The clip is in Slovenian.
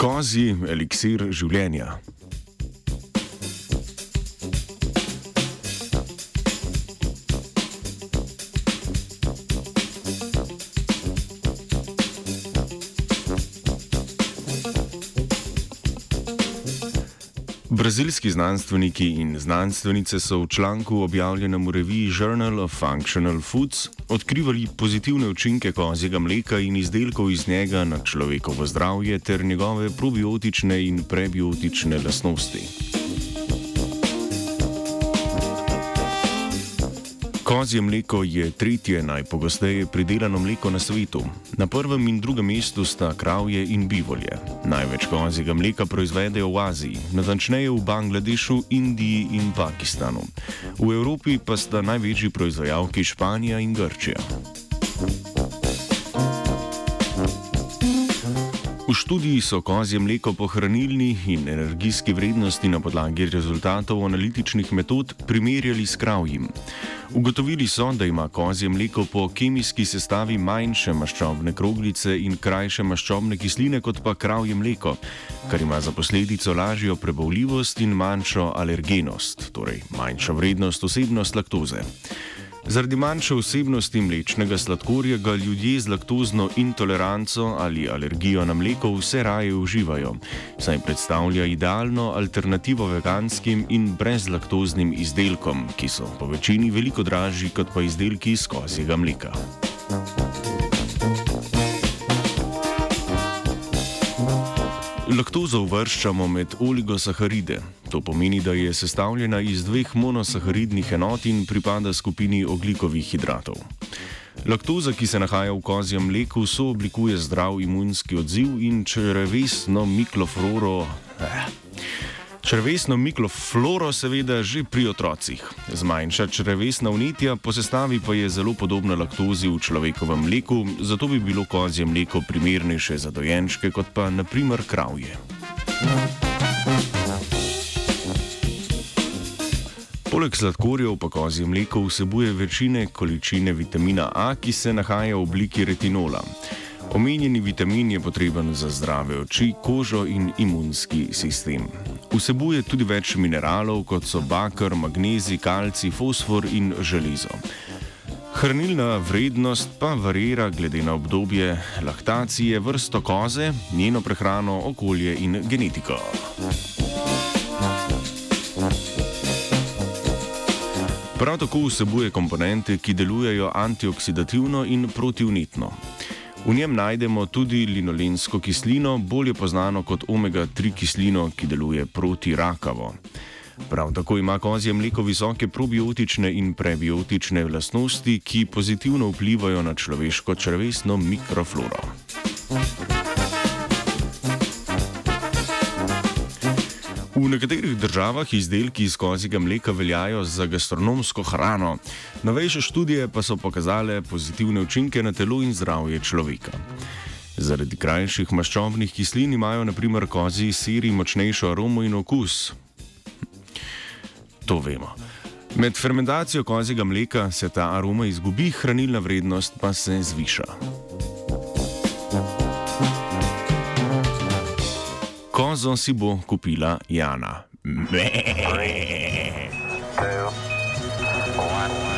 Kozi eliksir življenja. Brazilski znanstveniki in znanstvenice so v članku objavljenem v reviji Journal of Functional Foods odkrivali pozitivne učinke kozjega mleka in izdelkov iz njega na človekovo zdravje ter njegove probiotične in prebiotične lastnosti. Kozje mleko je tretje najpogosteje pridelano mleko na svetu. Na prvem in drugem mestu sta kravje in bivolje. Največ kozjega mleka proizvedejo v Aziji, natančneje v Bangladešu, Indiji in Pakistanu. V Evropi pa sta največji proizvajalki Španija in Grčija. V študiji so kozje mleko po hranilni in energijski vrednosti na podlagi rezultatov analitičnih metod primerjali s kravjim. Ugotovili so, da ima kozje mleko po kemijski sestavi manjše maščobne kroglice in krajše maščobne kisline kot pa kravje mleko, kar ima za posledico lažjo prebavljivost in manjšo alergenost, torej manjšo vrednost osebnost laktoze. Zaradi manjše vsebnosti mlečnega sladkorja ga ljudje z laktozno intoleranco ali alergijo na mleko vse raje uživajo, saj predstavlja idealno alternativo veganskim in brezlaktoznim izdelkom, ki so po večini veliko dražji kot pa izdelki iz kozjega mleka. Laktozo uvrščamo med oligosaharide. To pomeni, da je sestavljena iz dveh monosaharidnih enot in pripada skupini oglikovih hidratov. Laktoza, ki se nahaja v kozjem mleku, sooblikuje zdrav imunski odziv in črevesno mikrofloro. Eh. Črvesno mikrofloro seveda že pri otrocih. Zmanjša črvesna unitja, po sestavi pa je zelo podobna laktozi v človekovem mleku, zato bi bilo kozje mleko primernejše za dojenčke kot pa naprimer kravje. Poleg sladkorjev pa kozje mleko vsebuje večine količine vitamina A, ki se nahaja v obliki retinola. Omenjeni vitamin je potreben za zdrave oči, kožo in imunski sistem. Vsebuje tudi več mineralov, kot so bakar, magnezij, kalci, fosfor in železo. Hranilna vrednost pa varira glede na obdobje laktacije, vrsto koze, njeno prehrano, okolje in genetiko. Prav tako vsebuje komponente, ki delujejo antioksidativno in protivnitno. V njem najdemo tudi linolensko kislino, bolje znano kot omega-3 kislino, ki deluje proti rakavo. Prav tako ima kozje mleko visoke probiotične in prebiotične lastnosti, ki pozitivno vplivajo na človeško črvesno mikrofloro. V nekaterih državah izdelki iz kozjega mleka veljajo za gastronomsko hrano, novejše študije pa so pokazale pozitivne učinke na telo in zdravje človeka. Zaradi krajših maščobnih kislin imajo naprimer kozji siri močnejšo aromo in okus. To vemo. Med fermentacijo kozjega mleka se ta aroma izgubi, hranilna vrednost pa se zviša. Kozo si bo kupila Jana. Three, two, one.